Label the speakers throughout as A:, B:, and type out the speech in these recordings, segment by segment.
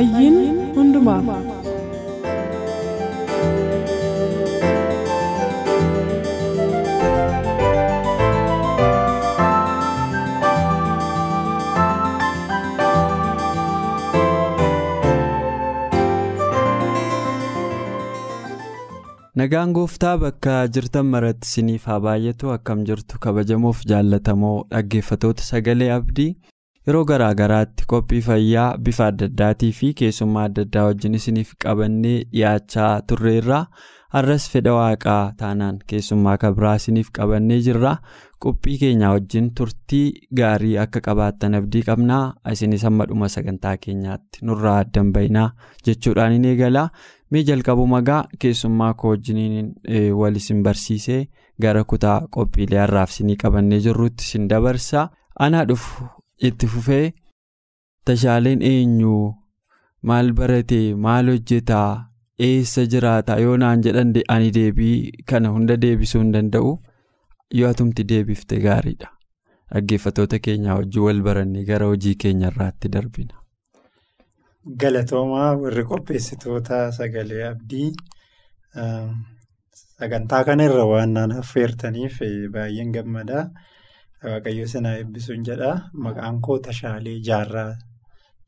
A: Fayyiin hundumaaf
B: nagaan gooftaa bakka jirtan maratti isiniif haa baay'atu akkam jirtu kabajamoof jaallatamoo dhaggeeffatoota sagalee abdii yeroo garaa garaatti qophii fayyaa bifa adda addaatii fi keessummaa adda addaa wajjin isiniif qabannee dhiyaachaa turreerra har'as fedha waaqaa taanaan keessummaa kabraa isiniif qabannee jirra qophii keenyaa wajjin turtii gaarii akka qabaattan abdii qabnaa isinis hamma dhuma sagantaa keenyaatti nurraa addan bayinaa jechuudhaan hin eegala mee jalqabu magaa keessummaa koo wajjiniin wal isin barsiisee gara kutaa qophiilee har'aaf isinii qabannee jirrutti isin dabarsa anaa dhufu. Itti fufee tashaaleen eenyu maal barate maal hojjetaa eessa jiraata yoo naan jedhan ani deebii kana hunda deebisuu hin danda'u yoo atumti deebifte gaariidha dhaggeeffatoota keenyaa wajjin wal barannee gara hojii keenya irraatti darbina.
C: Galatoomaa warri qopheessitoota sagalee abdii sagantaa kana irra waan naan affeertaniif baay'een gammadaa. Waaqayyo sana eebbisuun jedha. Maqaan koo Tashaalee Jaarraa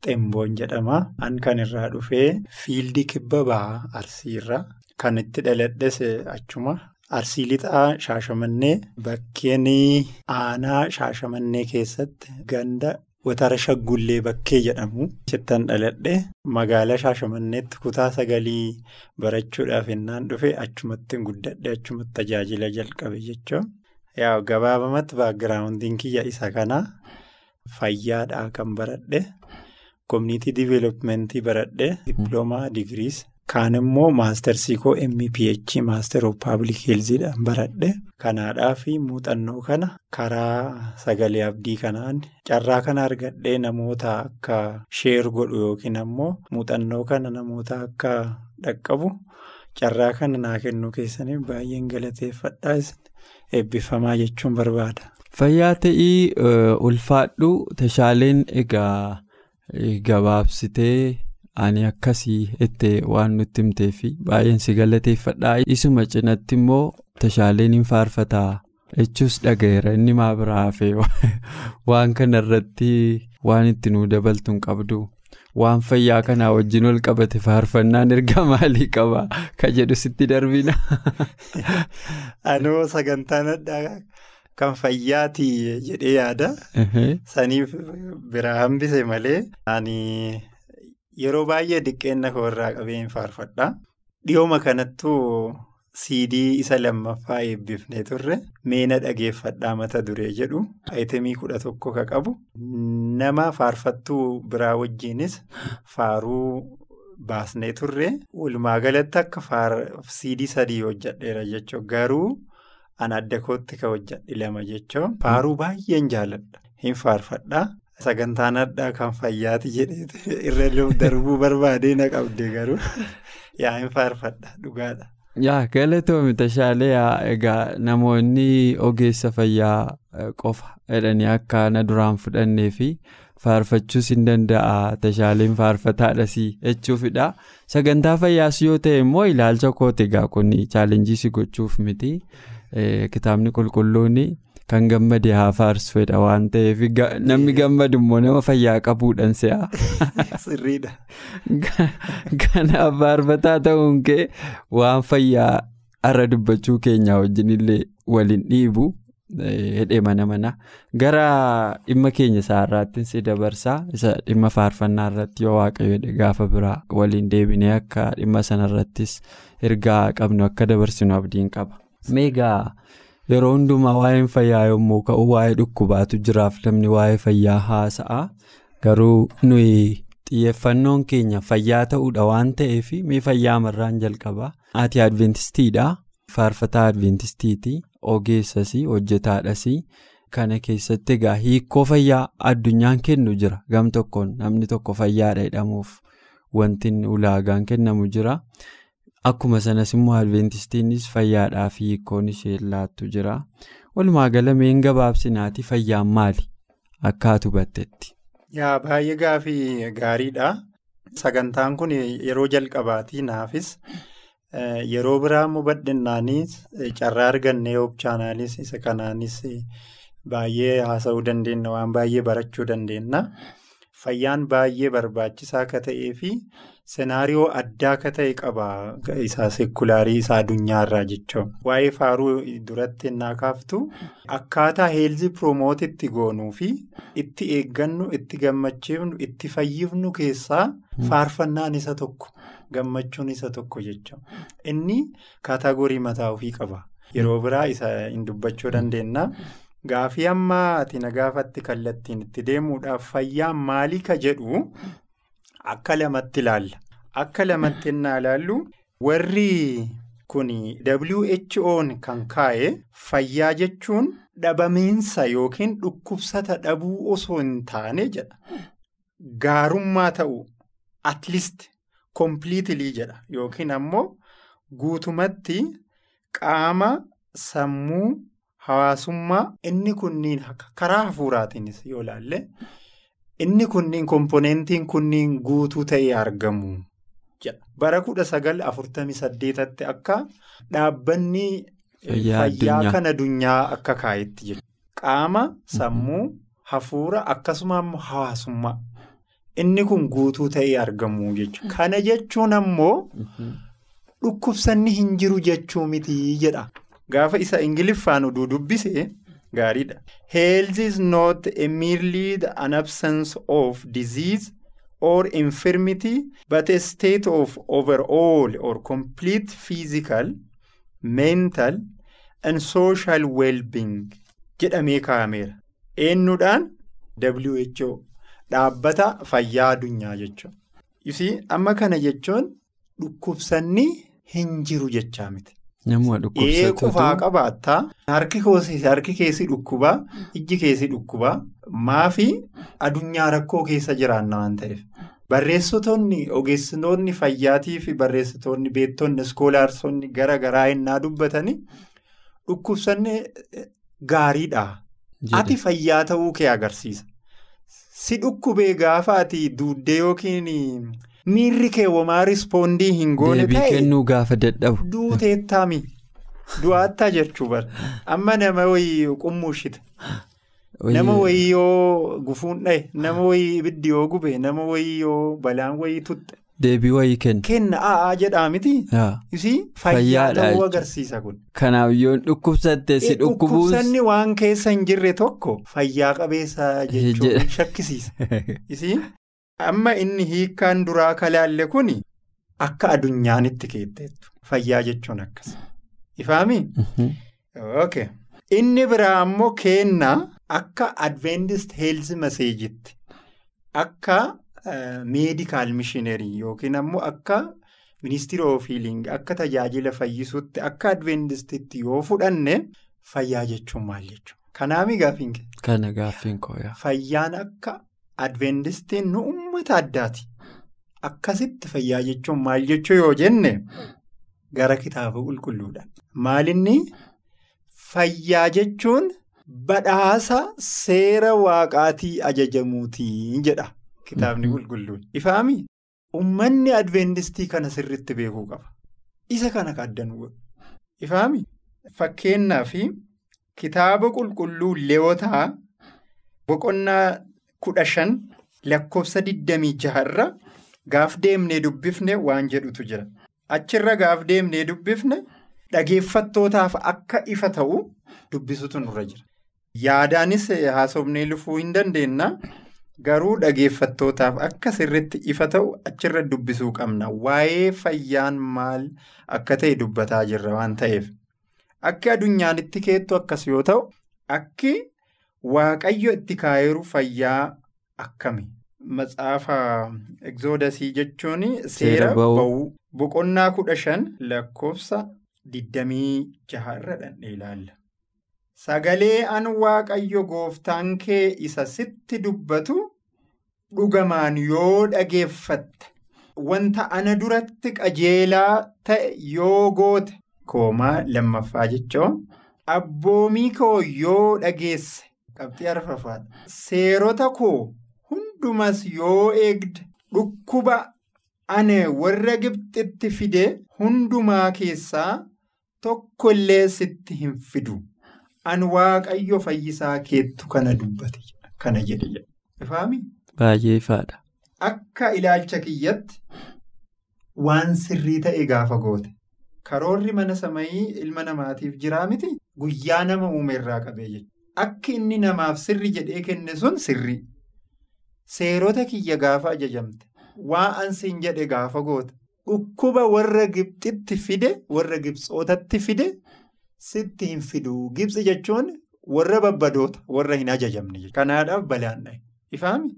C: Xemboon jedhama. An kan irraa dhufee fiildii kibba bahaa Arsiirra. Kan itti dhaladhes achuma. Arsii lixaa Shaashamannee bakkeen aanaa Shaashamannee keessatti ganda watara shaggullee bakkee jedhamu. Sittan dhaladhe magaalaa Shaashamanneetti kutaa sagalii barachuudhaaf innaan dhufe achumatti guddadhe achumatti tajaajila jalqabe jechuudha. Yaa gabaabamatti baagiraawundiin kiyya isa kana fayyaadhaa kan baradhe koominiitii diiveelopmentii baradhe dippiloomaa digiriis kaan immoo maastarsii koo MPH maaster of paablik heelziidhaan baradhe kanaadhaa fi muuxannoo kana karaa sagalee abdii kanaan carraa kana argadhee namoota akka sheer godhu yookiin ammoo muuxannoo kana namoota akka dhaqqabu carraa kana naa kennuu keessaniif baay'een galateeffadhaa. Eebbifamaa jechuun barbaada.
B: Fayyaa ta'ii ulfaadhu tashaaleen egaa gabaabsitee ani akkasii itti waan nutti himtee fi baay'een si galateeffadhaa. Isuma cinatti immoo tashaaleen hin faarfataa jechuus dhaga'eera inni maa biraa hafee waan kanarratti waan itti nu dabaltu hin qabdu. Waan fayyaa kanaa wajjin ol qabate faarfannaan erga maalii qaba ka jedhu sitti darbina.
C: Anoo sagantaan addaa kan fayyaati jedhee yaada. Saniif biraa hambise malee. Ani yeroo baay'ee diqqeenna koo irraa qabeen faarfadha. Dhiyooma kanattuu siidii isa lammaffaa eebbifnee turre meena dhageeffadhaa mata duree jedhu ayitemii kudha tokko ka qabu. Nama faarfattuu biraa wajjiinis faaruu baasnee turre. Walumaa galatti akka siidii sadii hojjadheera jechuun garuu an adda kootti ka hojjadhe lama jechuun faaruu baay'een jaaladha. Hin faarfadhaa. Sagantaan addaa kan fayyaati jedhee irra darbuu barbaadee na qabde garuu. Yaa hin faarfadha. Dhugaadha.
B: Yaa galatoomi tashaalee egaa namoonni ogeessa fayyaa qofa jedhanii akka na duraan fudhannee fi faarfachuus hin danda'a tashaaleen faarfataadhas jechuufidha. Sagantaa fayyaas yoo ta'e immoo ilaalcha kooti egaa kun chaalenjii si gochuuf miti. Kitaabni qulqulluun kan gammade haa faarsu fedha waan ta'eef namni gammadu immoo nama fayyaa qabuudhaan se'a.
C: Sirriidha.
B: Kanaaf faarfataa ta'uun kee waan fayyaa har'a dubbachuu keenyaa wajjin illee waliin dhiibu hidhee mana mana gara dhimma keenya isaarraattiin si dabarsaa isa dhimma faarfannaa irratti yoo waaqayyo gaafa biraa waliin deebinee akka dhimma sanarrattis ergaa qabnu akka dabarsinu abdiin qaba. meegaa yeroo hundumaa waa'een fayyaa yommuu ka'u waa'ee dhukkubaatu jiraaf namni waa'ee fayyaa haasa'a. Garuu nuyi xiyyeeffannoon keenya fayyaa ta'uudha waan ta'eef mee fayyaa marraan jalqabaa. Ati adventistiidha. Faarfataa adventistiiti. Ogeessas hojjetaadhas kana keessatti egaa hiikoo fayyaa addunyaan kennu jira. Gam tokkoon namni tokko fayyaadha jedhamuuf wanti ulaagaan kennamu jira. Akkuma sanas immoo adventistiinis fayyaadhaaf hiikoon ishee laattu jira. Walumaa gala meen gabaabsinaati fayyaan maali? Akka ati hubattetti.
C: Yaa baay'ee gaafii gaariidha. Sagantaan kun yeroo jalqabaatii naafis yeroo biraa immoo bal'innaanis carraa argannee chaanaalis isa kanaanis baay'ee haasa'uu dandeenya waan baay'ee barachuu dandeenya. Fayyaan baay'ee barbaachisaa akka ta'ee fi senaariyoo addaa akka ta'e qaba isaa seekulaarii isaa addunyaarraa jechuun. Waa'ee faaruu duratti innaa kaaftu akkaataa heelzii piroomooti goonuu fi itti eeggannu, itti gammachiifnu, itti fayyifnu keessaa faarfannaan isa tokko gammachuun isa tokko jechuudha. Inni kaataagorii mataa ofii qaba. Yeroo biraa isa hin dubbachuu dandeenya. Gaafii amma ati na gaafatti kallattiin itti deemuudhaaf fayyaan maalii ka jedhu akka lamatti ilaalla. Akka lamatti innaa ilaallu warri kun WHO'n kan kaa'e fayyaa jechuun dhabamiinsa yookiin dhukkubsata dhabuu osoo hin taane jedha. Gaarummaa ta'u atleast kompiliitilii jedha yookiin ammoo guutumatti qaama sammuu. Hawaasummaa inni kunniin karaa hafuuraatiinis yoo ilaalle inni kunniin komponentiin kunniin guutuu ta'ee argamu. Bara kudha sagal afurtamii saddeetatti akka dhaabbanni fayyaa kan addunyaa akka kaa'etti jedha. Qaama sammuu hafuura akkasuma immoo hawaasummaa inni kun guutuu ta'ee argamu jechuudha. Kana jechuun ammoo dhukkubsanni hin jiru jechuu miti jedha. Gaafa isa ingiliffaan oduu dubbise gaariidha. Health is not merely an absence of disease or infirmity but a state of overall or complete physical, mental and social well-being jedhamee kaa'ameera. Eenyuudhaan WHO dhaabbata fayyaa addunyaa jechuudha. Isii amma kana jechuun dhukkubsanni hin jiru jechaa miti. Ee qufaa qabaattaa harki keessi dhukkubaa ijji keessi dhukkubaa maafi addunyaa rakkoo keessa jiraanna waan ta'eef barreessitoonni ogeessitoonni fayyaatii fi barreessitoonni beektonni iskoolaarsonni gara garaa innaa dubbatanii dhukkubsanni gaariidha. Ati fayyaa ta'uu kee agarsiisa. Si dhukkubee gaafa ati duuddee yookiin. Miirri kee womaa rispoondii hin goone ta'e.
B: Deebii kennuu gaafa dadhabu.
C: Duuteettaami. Du'aattaa jechuu bara. Amma nama wayii qummuushite. Nama wayii yoo gufuun dhaye, nama wayii ibiddi yoo gube, nama wayii yoo balaan wayii tutte.
B: Deebii wayii kenna.
C: Kenna a'aa jedhaa miti. Isii fayyaa ta'uu agarsiisa kun.
B: Kanaaf yoo dhukkubsatte si dhukkubuus.
C: Dhukkubsanni waan keessa hin jirre tokko fayyaa qabeessa jechuun shakkisiisa. Isii. Amma inni hiikkaan duraa kalaalle kun akka addunyaanitti keetteettu fayyaa jechuun akkas. Ifaami? Ok. Inni biraa ammoo kennaa akka Adventist Health Message'itti akka meedikaal mishinerii yookiin ammoo akka ministeera of healing akka tajaajila fayyisuutti akka Adventistitti yoo fudhanne fayyaa jechuun maal jechuudha? Kanaami gaaffiin kee?
B: Kana gaaffiin kooyaa.
C: Fayyaan akka. Adventistiin nu uummata addaati. Akkasitti fayyaa jechuun maal jechuu yoo jenne gara kitaaba qulqulluudhaan. Maalinni fayyaa jechuun badhaasa seera waaqaatii ajajamuutii jedha kitaabni qulqulluun. Ifaami uummanni adventistii kana sirriitti beekuu qaba. Isa kana kaaddanuu godhu. Ifaami fakkeenyaaf kitaaba qulqulluu leewotaa boqonnaa. Kudha shan lakkoofsa digdamii jaharra gaaf deemnee dubbifne waan jedhutu jira. Achirra gaaf deemnee dubbifne dhageeffattootaaf akka ifa ta'u dubbisutu nurra jira. Yaadaanis haasofnee lufuu hin dandeenna. Garuu dhageeffattootaaf akka sirriitti ifa ta'u achirra dubbisuu qabna. Waa'ee fayyaan maal akka ta'e dubbataa jirra waan ta'eef. Akki addunyaanitti keettu akkas yoo ta'u, akki waaqayyo itti kaayeru fayyaa akkami? Matsaafa egzoodasii jechuun seera ba'uu boqonnaa kudha shan lakkoofsa digdamii jaha irra dhandhee ilaalla. Sagalee an waaqayyo gooftaan kee isa sitti dubbatu dhugamaan yoo dhageeffatte wanta ana duratti qajeelaa ta'e yoo goote koomaa lammaffaa jechuun abboomii koo yoo dhageesse qabxii arfaffaadha. Seerota koo hundumas yoo eegde dhukkuba ane warra Gibxitti fide hundumaa keessaa tokko illee sitti hin fidu. An waaqayyo fayyisaa keettu kana dubbate kana jedhe ifaami.
B: Baay'ee ifaadha.
C: Akka ilaalcha kiyyatti waan sirrii ta'e gaafa goote karoorri mana samayii ilma namaatiif jiraa miti guyyaa nama uume irraa qabee jechuudha. Akki inni namaaf sirri jedhee kenne sun sirrii. Seerota kiyya gaafa ajajamte waan ansiin jedhe gaafa goote dhukkuba warra Gibxitti fide warra Gibxootatti fide. Sitti hin fiduu gibsi jechuun warra babbadoota warra hin ajajamne kanaadhaaf balaan dhahe ifaami.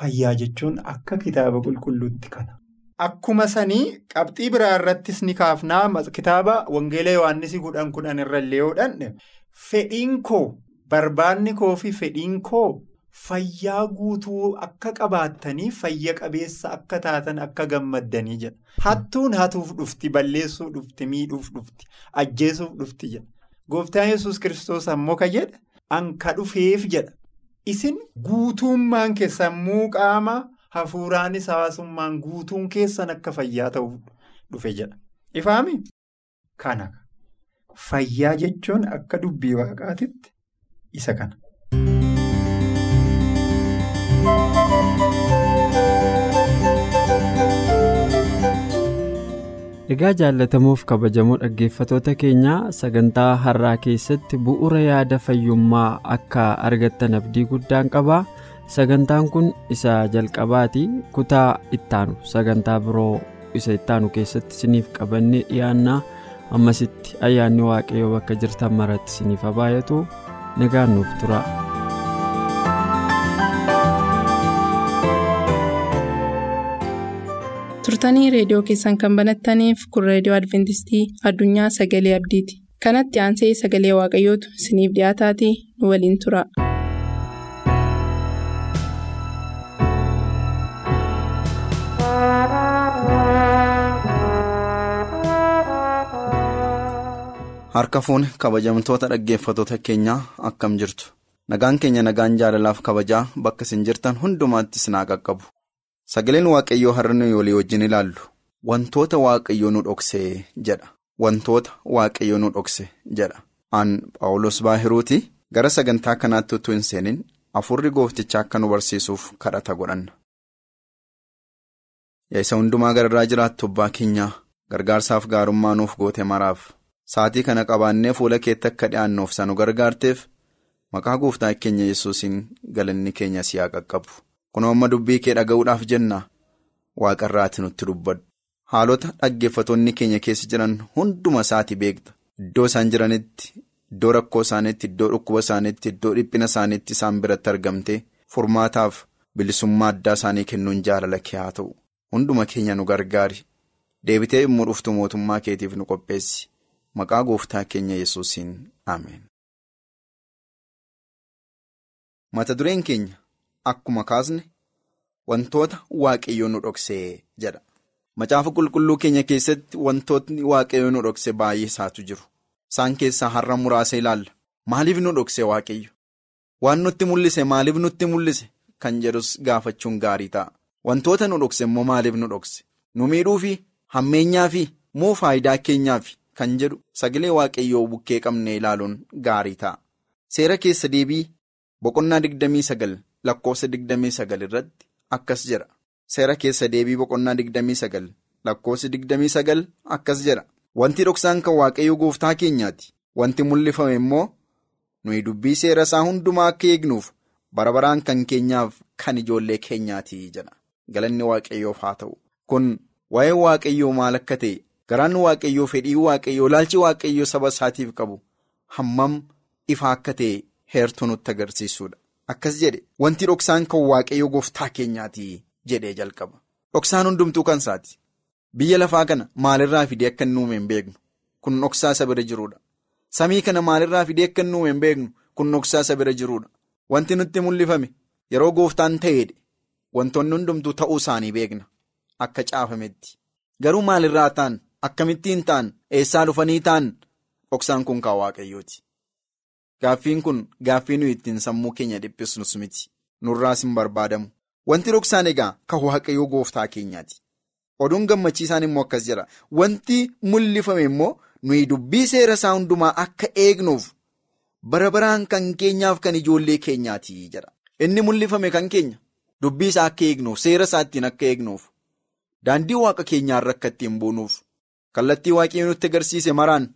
C: Fayyaa jechuun akka kitaaba qulqulluutti kana. Akkuma sanii qabxii biraa irrattis ni kaafnaa kitaaba Wangeela Yohaannisii kudhan kudhan irra illee yoo fedhiin koo barbaadni koo fi fedhiin koo fayyaa guutuu akka qabaattanii fayya qabeessa akka taatan akka gammaddanii jedha. Hattuun hatuuf dhufti balleessuu dhufti miidhuuf dhufti ajjeesuuf dhufti jedha. Gooftaan yesus kiristoos ammoo ka jedha anka dhufeef jedha. Isin guutummaan sammuu qaama hafuuraanis hawaasummaan guutuun keessan akka fayyaa ta'uuf dhufe jedha. Ifaami? Kana fayyaa jechuun akka dubbii waaqaatitti isa kana.
B: Egaa jaallatamuuf kabajamoo dhaggeeffatoota keenyaa sagantaa har'aa keessatti bu'uura yaada fayyummaa akka argattan abdii guddaan qaba. Sagantaan kun isa jalqabaati kutaa ittaanu sagantaa biroo isa ittaanu keessatti isiniif qabannee dhiyaannaa ammasitti ayyaanni waaqayyoo bakka jirtan maratti isiniif haa baay'atu nagaan nuuf tura.
D: turtanii reediyoo keessan kan banattaniif kun reediyoo adventistii addunyaa sagalee abdiiti kanatti aansee sagalee waaqayyootu isiniif dhiyaataatii nu waliin tura.
E: Harka fuune kabajamtoota dhaggeeffatoota keenyaa akkam jirtu? Nagaan keenya nagaan jaalalaaf kabajaa bakka isin jirtan hundumaatti isin haa qaqqabu. Sagaleen waaqayyoo har'a nuyi walii wajjin ilaallu. Wantoota waaqayyoo nu dhoksee jedha. Wantoota waaqayyoo nu dhokse jedha. Aan paawulos baahiruuti. Gara sagantaa kanaatti utuu hin seenin afurri gooftichaa akka nu barsiisuuf kadhata godhanna. Yaa isa hundumaa gararraa jiraattu abbaa keenyaa gargaarsaaf gaarummaa nuuf goote maraaf sa'atii kana qabaannee fuula keetti akka dhi'aannuuf isa nu gargaarteef maqaa gooftaa keenya yesuusiin galanni keenya si haa qaqqabu. Kunoo amma dubbii kee dhaga'uudhaaf jenna waaqarraati nutti dubbadhu. Haalota dhaggeeffatoonni keenya keessa jiran hunduma isaati beekta. Iddoo isaan jiranitti, iddoo rakkoo isaaniitti, iddoo dhukkuba isaaniitti, iddoo dhiphina isaaniitti isaan biratti argamte furmaataaf bilisummaa addaa isaanii kennuun jaalala kee haa ta'u. Hunduma keenya nu gargaari. Deebitee immoo dhuftu mootummaa keetiif nu qopheessi. Maqaa gooftaa keenya yesuusiin Ameen. Mata dureen keenya. Akkuma kaasne wantoota waaqayyoo nu dhoksee jedha. Macaafa qulqulluu keenya keessatti wantootni waaqayyoo nu dhokse baay'ee isaatu jiru. Isaan keessaa har'a muraasa ilaalla. Maaliif nu dhokse waaqayyo? Waan nutti mul'ise maaliif nutti mul'ise? Kan jedhus gaafachuun gaarii ta'a. Wantoota nu dhokse immoo maaliif nu dhokse? Nu miidhuufi hammeenyaafi moo faayidaa keenyaafi kan jedhu sagalee waaqayyoo bukkee qabnee ilaaluun gaarii ta'a. Seera keessa deebii boqonnaa digdamii sagal. Lakkoofsa digdamii sagal irratti akkas jedha. Seera keessa deebii boqonnaa digdamii sagal lakkoofsi digdamii sagal akkas jedha. wanti dhoksaan kan waaqayyoo gooftaa keenyaati wanti mul'ifame immoo nuyi dubbii seera isaa hundumaa akka eegnuuf bara baraan kan keenyaaf kan ijoollee keenyaati jedha galanni waaqayyoof haa ta'u kun waa'ee waaqayyoo maal akka ta'e garaan waaqayyoo fedhii waaqayyoo ilaalchi waaqayyoo saba isaatiif qabu hammam ifa akka ta'e heertuu nutti agarsiisuudha akkas jedhe wanti dhoksaan kan waaqayyoo gooftaa keenyaati jedhee jalqaba dhoksaan hundumtuu kan isaati. Biyya lafaa kana maalirraa fidee akka inni uume hin beeknu kun dhoksaa isa bira jiruudha. Samii kana maalirraa fidee akka inni uume hin beeknu kun dhoksaa isa bira jiruudha. Wanti nutti mul'ifame yeroo gooftaan ta'eedha. Wantoonni hundumtuu ta'uu isaanii beekna akka caafametti. Garuu maalirraa ta'an akkamittiin ta'an eessaa dhufanii ta'an dhoksaan kun kan waaqayyooti. Gaaffiin kun gaaffii nuyi ittiin sammuu keenya dhiphisnus miti. Nurraas hin barbaadamu. Wanti dhoksaan egaa kan waaqayyoo gooftaa keenyaati. Oduun gammachiisaan immoo akkas jedha. Wanti mul'ifame immoo nuyi dubbii seera isaa hundumaa akka eegnuuf bara baraan kan keenyaaf kan ijoollee keenyaati jedha. Inni mul'ifame kan keenya dubbii isaa akka eegnuuf seera isaa ittiin akka eegnuuf daandii waaqa keenyaarra akka ittiin buunuuf kallattii waaqayyoon nutti agarsiise maraan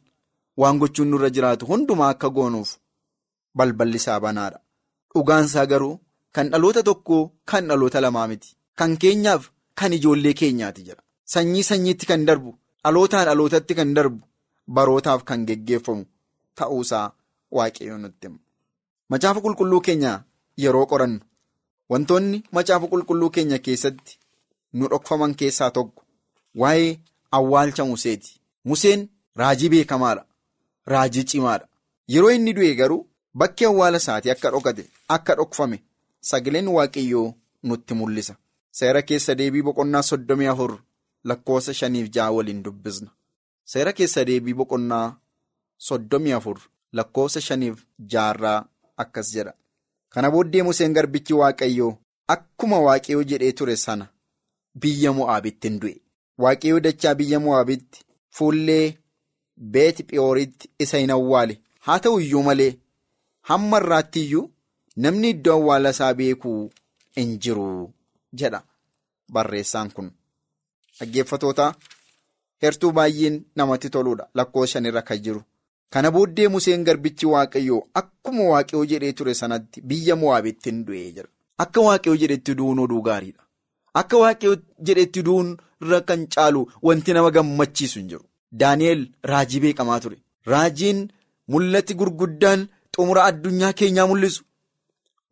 E: waan gochuun nurra jiraatu hundumaa akka goonuuf balballi isaa banaadha. Dhugaan isaa garuu kan dhaloota tokkoo kan dhaloota lamaa miti. Kan keenyaaf. Kan ijoollee keenyaati jedha. Sanyii sanyiitti kan darbu dhalootaan dhalootatti kan darbu barootaaf kan geggeeffamu ta'uusaa waaqayyoon nutti hima. Macaafa qulqulluu keenya yeroo qorannu wantoonni macaafa qulqulluu keenya keessatti nu dhokfaman keessaa tokko waa'ee awwaalcha Museeti. Museen raajii beekamaadha. Raajii cimaadha. Yeroo inni du'e garuu bakki awwaala isaatii akka dhokate akka dhokfame sagaleen waaqayyoo nutti mul'isa. Seera keessa deebii boqonnaa soddomii afur lakkoofsa shaniif ja'a waliin dubbisna. Seera keessa deebii boqonnaa soddomii afur lakkoofsa shaniif ja'arraa akkas jedha. Kana booddee Museen garbichi Waaqayyoo akkuma Waaqayyoo jedhee ture sana biyya Mo'aabitti hin du'e. Waaqayyoo dachaa biyya Mo'aabitti fuullee beeti Phiyooritti isa hin awwaale. Haa ta'u iyyuu malee hamma irraatti iyyuu namni iddoo awwaala isaa beekuu hin jiru. jedha barreessaan kun dhaggeeffatoota heertuu baay'een namatti toluudha lakkoofsa shanirra kan jiru kana booddee museen garbichi waaqayyoo akkuma waaqayyoo jedhee ture sanatti biyya mo'aabitti hin du'ee jira akka waaqayyoo jedhetti du'uun oduu gaariidha akka waaqayyoo jedhetti du'uun irra kan caalu wanti nama gammachiisu hin jiru daani'el raajii beekamaa ture raajiin mul'ati gurguddaan xumura addunyaa keenyaa mul'isu.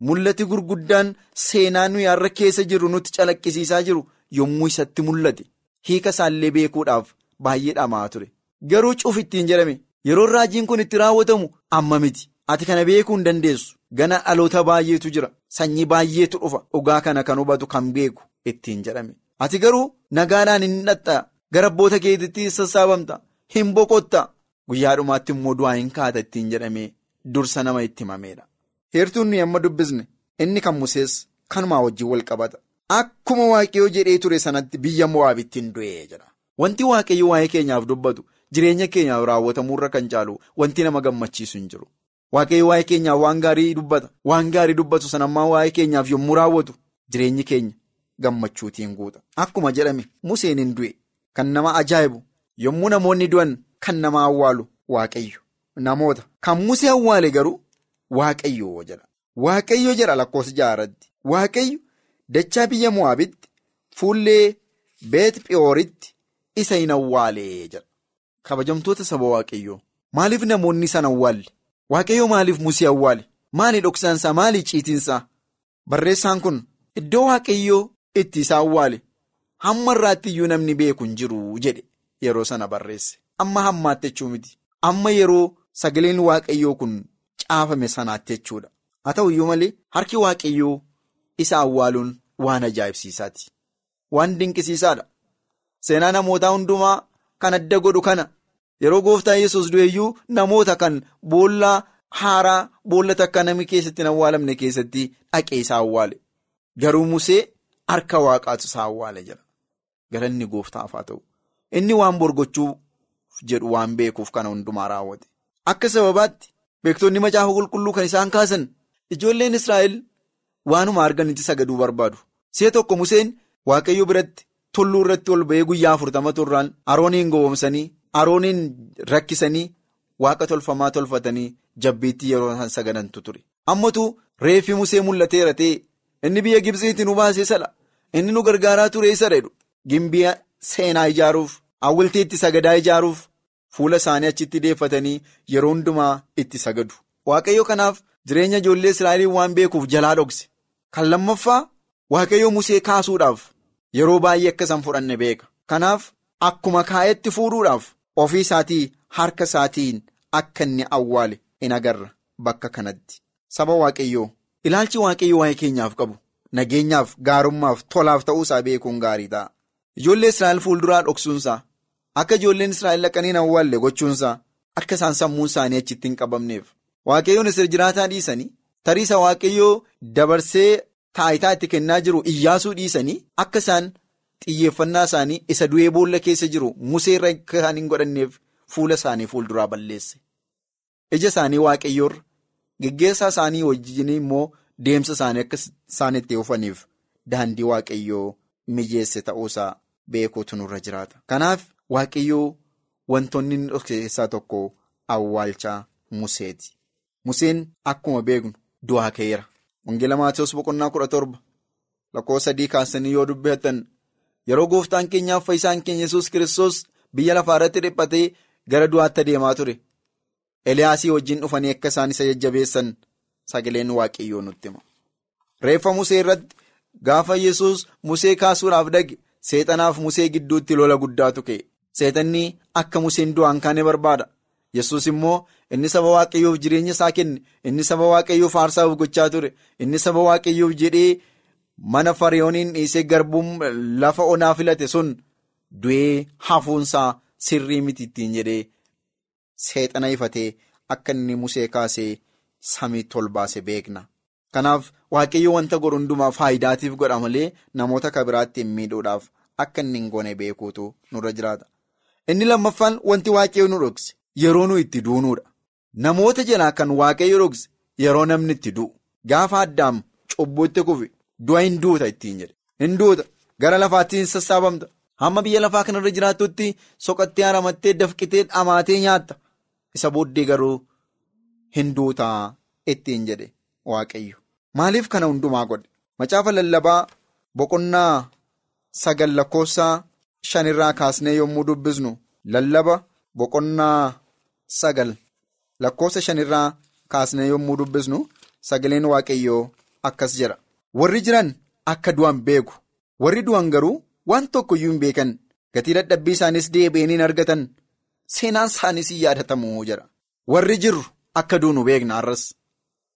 E: Mul'ati gurguddaan seenaa nuyi har'a keessa jirru nutti calaqqisiisaa jiru yommuu isatti mul'ate hiika isaallee beekuudhaaf baay'ee dhamaa ture. Garuu cuuf ittiin jedhame yeroo raajiin kun itti raawwatamu amma miti. Ati kana beekuu hin dandeessu. Gana dhaloota baay'eetu jira. Sanyii baay'eetu dhufa. Dhugaa kana kan hubatu kan beeku ittiin jedhame. Ati garuu nagaadhaan hin dhaxxa. Gara abboota keetiitti sassaabamta. Hin boqotta. Guyyaa dhumaatti immoo du'aa hin kaata ittiin jedhamee dursa nama itti himameedha. Heertuun nuyi amma dubbisne inni kan Musees kanumaa wajjin wal qabata. Akkuma waaqayyoo jedhee ture sanatti biyya Mo'aabitti hin du'ee jedha. Wanti waaqayyo waa'ee keenyaaf dubbatu jireenya keenyaaf raawwatamuurra kan caalu wanti nama gammachiisu hin jiru. Waaqayyo waa'ee keenyaaf waan gaarii dubbata. Waan gaarii dubbatu sanammaa waa'ee keenyaaf yommuu raawwatu jireenyi keenya gammachuutiin guuta. Akkuma jedhame Museen hin du'e kan nama ajaa'ibu yommuu namoonni du'an kan nama awwaalu waaqayyo namoota kan Musee awwaale garuu. Waaqayyoo jedha. Waaqayyo jedha lakkoofsa ja'arratti. Waaqayyo dachaa biyya Mo'aabitti fuullee beet Phiyooritti isa hin awwaalee jedha. Kabajamtoota saba Waaqayyoo. Maaliif namoonni isaan awwaalle? Waaqayyoo maaliif Musee awwaale? Maali dhoksaansaa? Maali ciitiinsaa? Barreessaan kun iddoo Waaqayyoo itti isa awwaale hamma irraatti iyyuu namni beeku hin jiru jedhe yeroo sana barreesse. Amma hammaatti jechuu miti. Amma yeroo sagaleen Waaqayyoo kun. Caafame sanaatti jechuudha. Haa ta'u iyyuu malee harki waaqayyoo isa awwaaluun waan ajaa'ibsiisaati. Waan dinqisiisaadha. Seenaa namootaa hundumaa kan adda godhu kana yeroo gooftaa yesus du'eeyyuu namoota kan boollaa haaraa boolla takka namni keessatti hin awwaalamne keessatti dhaqee isa awwaale. Garuu Musee harka waaqaatu isa awwaale jira. Galanni gooftaaf haa ta'u. Inni waan borgochuu jedhu waan beekuuf kana hundumaa raawwate. Akka sababaatti. Beektonni macaafa qulqulluu kan isaan kaasan ijoolleen Israa'el waanuma arganitti sagaduu barbaadu. Si'a tokko Museen Waaqayyo biratti tulluu irratti ol ba'ee guyyaa afurtama turraan Arooniin gowwomsanii Arooniin rakkisanii waaqa tolfamaa tolfatanii jabbiitti yeroo isaan sagadantu ture. Ammatu reeffi musee mul'ateera ta'e inni biyya Gibsiitti nu baasee sadha. Inni nu gargaaraa ture isa jedhu gimbii seenaa ijaaruuf hawwiltii sagadaa ijaaruuf fuula isaanii achitti deeffatanii yeroo hundumaa itti sagadu. Waaqayyo kanaaf jireenya ijoollee Israa'eliin waan beekuuf jalaa dhokse. Kan lammaffaa waaqayyo musee kaasuudhaaf yeroo baay'ee akka isaan fudhanne beeka. Kanaaf akkuma kaa'etti fuudhuudhaaf ofii isaatii harka isaatiin akka inni awwaale in agarra bakka kanatti. Saba waaqayyoo ilaalchi waaqayyo waa'ee keenyaaf qabu. Nageenyaaf gaarummaaf tolaaf ta'uusaa beekuun gaarii ta'a. Ijoollee Israa'el fuulduraa dhoksuunsaa akka ijoolleen Israa'el dhaqanii hin awwaalle gochuunsaa akka isaan sammuun isaanii achitti hin qabamneef. Waaqayyoon isir jiraataa dhiisanii tariisa waaqayyoo dabarsee taayitaa itti kennaa jiru iyyaasuu dhiisanii akka isaan xiyyeeffannaa isaanii isa du'ee boolla keessa jiru musee irra kan hin godhanneef fuula isaanii fuulduraa balleesse. Ija isaanii waaqayyoorra geggeessaa isaanii wajjin immoo. Deemsa isaanii akka isaan itti oofaniif daandii waaqayyoo mijeesse ta'uusaa beekuutu nurra jiraata. Kanaaf waaqayyoo wantoonni inni keessaa tokko awwaalchaa Museeti. Museen akkuma beeknu du'aa ka'eera. Wangeela Maatiyoos boqonnaa kudha torba lakkoofsa sadii kaasanii yoo dubbatan yeroo gooftaan keenyaaf fayyisaan keenya yesus kiristoos biyya lafaa irratti dhiphatee gara du'aatti adeemaa ture. Eliyaasii wajjin dhufanii akka isaan isa jajjabeessan. Sagaleen waaqayyoo nutti hima. Reeffa Musee irratti gaafa yesus Musee kaasuudhaaf dhage seexanaaf Musee gidduutti lola guddaatu ka'e. Seexanni akka Museen du'aan kaane barbaada. Yesus immoo inni saba waaqayyoof jireenya isaa kenne inni saba waaqayyoof aarsaaf gochaa ture inni saba waaqayyoof jedhee mana fariyooniin dhiisee garbuun lafa onaa filate sun du'ee hafuunsaa sirrii miti ittiin jedhee seexana ifatee akka inni Musee kaasee. Samiitti ol baase beekna. Kanaaf waaqayyo wanta godhu hundumaa faayidaatiif godha malee namoota kan biraatti hin miidhuudhaaf akka inni hin goone beekuutu nurra jiraata. Inni lammaffaan wanti waaqayyo nu dhokse yeroo nu itti duunuudha. Namoota jalaa kan waaqayyo dhokse yeroo namni itti du'u. Gaafa addaam cubbuutti kufe du'a hin duuta ittiin jedhe. Hin duuta gara lafaatti hin sassaabamta. Hamma biyya lafaa kanarra jiraattutti soqattee haramattee dafqitee dhamaatee nyaatta. Isa booddee garuu. Hinduutaa ittiin jedhe waaqayyo. Maaliif kana hundumaa godhe? Macaafa lallabaa boqonnaa sagal lakkoofsaa shanirraa kaasnee yommuu dubbisnu lallaba boqonnaa sagal lakkoofsa shanirraa kaasnee yommuu dubbisnu sagaleen waaqayyoo akkas jedha. Warri jiran akka du'an beeku. Warri du'an garuu waan tokko iyyuu hin beekan. Gatii dadhabbii isaanis deebi'anii argatan. Seenaan isaaniis hin yaadatamu jedha. Warri jirru. Akka duunu beekna har'as.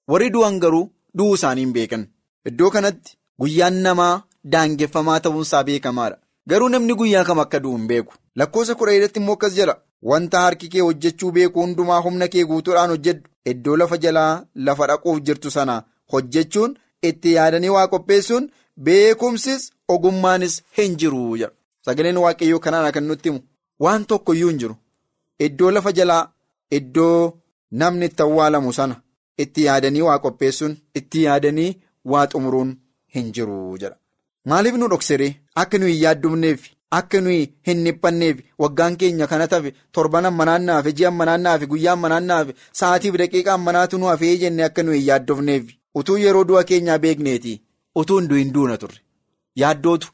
E: Warri du'an garuu du'uu isaanii hin beekan. Iddoo kanatti guyyaan namaa daangeffamaa ta'uunsaa beekamaadha. Garuu namni guyyaa kam akka du'u hin beeku. Lakkoofsa kudha irratti immoo akkas jedha wanta harki kee hojjechuu beeku hundumaa humna kee guutuudhaan hojjedhu. Iddoo lafa jalaa lafa dhaquuf jirtu sana hojjechuun itti yaadanii waa qopheessuun beekumsis ogummaanis hin jiru jedha sagaleen waaqayyoo kanaan kan nutti himu. Waan tokko iyyuu hin jiru. Iddoo lafa jalaa iddoo. Namni itti awwaalamu sana itti yaadanii waa qopheessuun itti yaadanii waa xumuruun hin jiru jedha. Maaliif nu dhoksiree akka nuyi yaaddumneef akka nuyi hin dhiphanneef waggaan keenya kana tafe torban ammanaannaaf ji'a ammanaannaaf guyyaa ammanaannaaf sa'aatiif daqiiqaa ammanaatu nu hafee jenne akka nuyi yaaddofneef utuu yeroo du'a keenyaa beekneeti utuu hin du'in duuna turre yaaddootu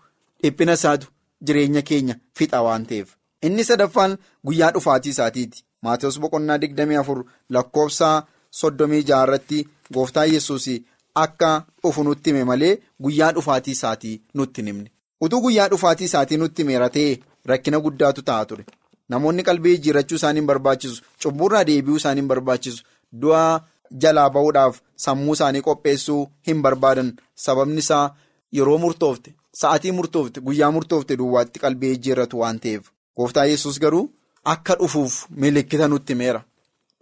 E: dhiphina isaatu jireenya keenya fixa waan ta'eef inni sadaffaan guyyaa dhufaatii isaatiiti. Maatiyoos boqonnaa digdamii afur lakkoofsa soddomii jaarratti gooftaa yesus akka dhufu nutti hime malee guyyaa dhufaatii isaatii nutti himne. Utuu guyyaa dhufaatii isaatii nutti himeera ta'e rakkina guddaatu ta'a ture. Namoonni qalbii jijjiirrachuu isaanii hin barbaachisu. Cubburraa deebi'uu isaanii hin barbaachisu. Du'a jalaa ba'uudhaaf sammuu isaanii qopheessuu hin barbaadan. Sababni isaa yeroo murtoofte, sa'atii murtoofte, guyyaa murtoofte duwwaatti qalbii jijjiirratu waan ta'eef. Gooftaa yesus garuu. Akka dhufuuf milikkita nutti himeera.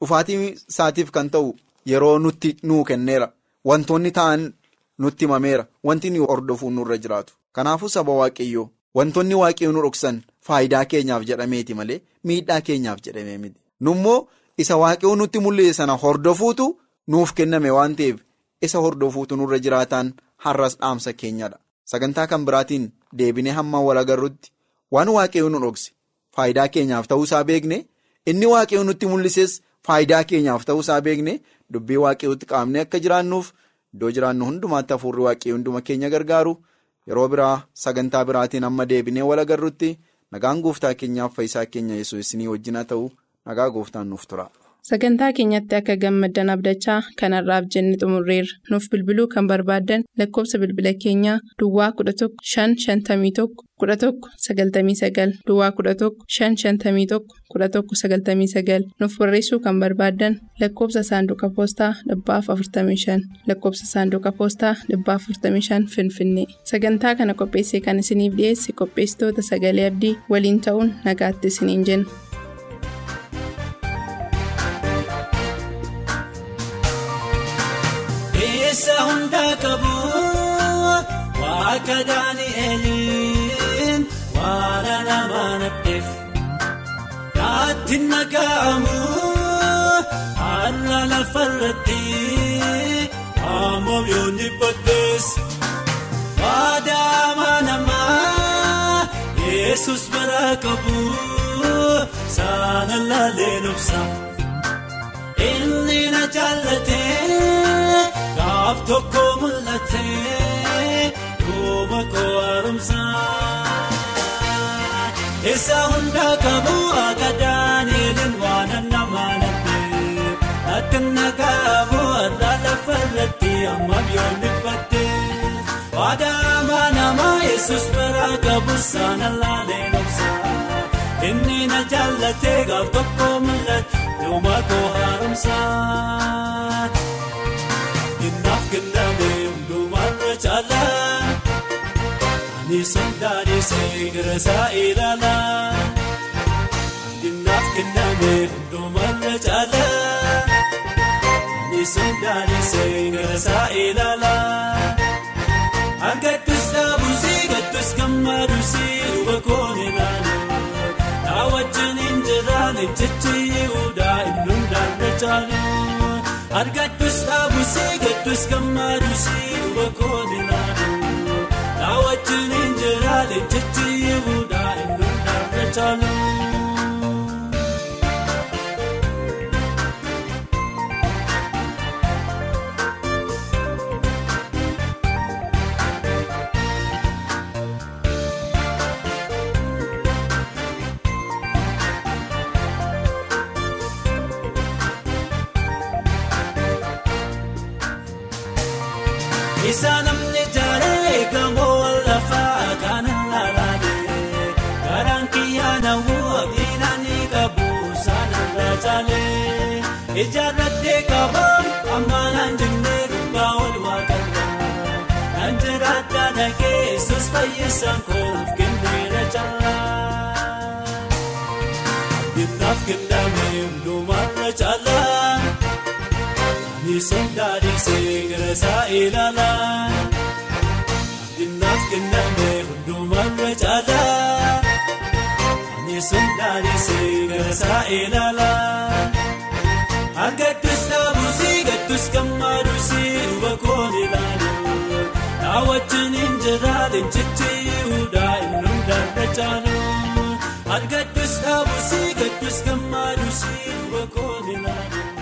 E: Dhufaatii isaatiif kan ta'u yeroo nutti nuu kenneera. Wantoonni ta'an nutti himameera. Wanti nuyi hordofuun nurra jiraatu. Kanaafuu saba waaqayyoo wantoonni waaqayyoo nu dhoksan faayidaa keenyaaf jedhameeti malee miidhaa keenyaaf jedhamee miti. Nummoo isa waaqayyoo nutti mul'ise sana hordofuutu nuuf kenname waan ta'eef isa hordofuutu nurra jiraataan har'as dhaamsa keenyadha. Sagantaa kan biraatiin deebinee hamma wal agarrutti waan waaqayyoo nu dhokse. Faayidaa keenyaaf ta'uusaa beekne inni waaqayyoo nutti mul'ises faayidaa keenyaaf ta'uusaa beekne dubbii waaqayyootti qaamnee akka jiraannuuf iddoo jiraannu hundumaatti hafuurri waaqayyoo hunduma keenya gargaaru yeroo biraa sagantaa biraatiin amma deebinee wal agarrutti nagaan gooftaa keenyaaf fayyisaa keenya yesuus isinii wajjin haa ta'u nagaa gooftaan nuuf tura.
D: Sagantaa keenyatti akka gammaddan abdachaa kanarraaf jenne xumurreerra. Nuuf bilbiluu kan barbaaddan lakkoofsa bilbila keenyaa Duwwaa 11 551 11 99 Duwwaa 11 551 11 99 nuuf barreessuu kan barbaaddan lakkoofsa saanduqa poostaa 45 lakkoofsa saanduqa poostaa 45 Finfinnee. Sagantaa kana qopheessee kan isiniif dhiyeesse qopheessitoota sagalee abdii waliin ta'uun nagaatti isiniin jenna.
B: Hundaa qabu waaqa Daani'eliin waan nama nadheef naatti naga'amu har'a lafarratti ammoo yoonni baddees waadaama namaa Yesus bira qabu saana laalee nobsa inni na jaallatee. Gaaf tokko mul'atee duuba koo haaromsaa. Isa hundaa qabu akka Daani'eliin waan nama nadhee. Akka nagaamu irraa lafarratti amma biyyoonni baddee. Waadaama nama Yesus bira qabu saana laalee nobsaa. Inni na jaallatee gaaf tokko mul'ate duuba koo haaromsaa. Innaaf kenname hundumarra caalaa ani sondaanisee garasaa ilaalaa. Innaaf kenname hundumarra caalaa ani sondaanisee garasaa ilaalaa. Argattus dhaabusii gattus gammaduusii duuba koon ilaaluu. Naa wajjin hin jiraan ejjechi yihudaa inni hundaarra caaluu. Argattus dhaabusii gattus gammaduusii duuba koon ilaaluu. Naa wajjin hin jiraan ejjechi yihudaa inni hundaarra saanarra caalee ijaarrattee qaban ammaanaan jennee gubbaa ol waaqarraa kan jiraata dhagee sus fayyisaan kooluuf kenneera caalaa abdiinaaf kenname hundumarra caalaa. Sondaanisee garasaa ilaalaa Abdinnaaf kenname hundumarra caalaa Ani sondaanisee garasaa ilaalaa Argattus dhaabusii gattus gammaduusii duuba koon wajjin hin jiraatin jechi yihudaa inni hundaarra caaluu Argattus dhaabusii gattus gammaduusii duuba koon ilaaluu.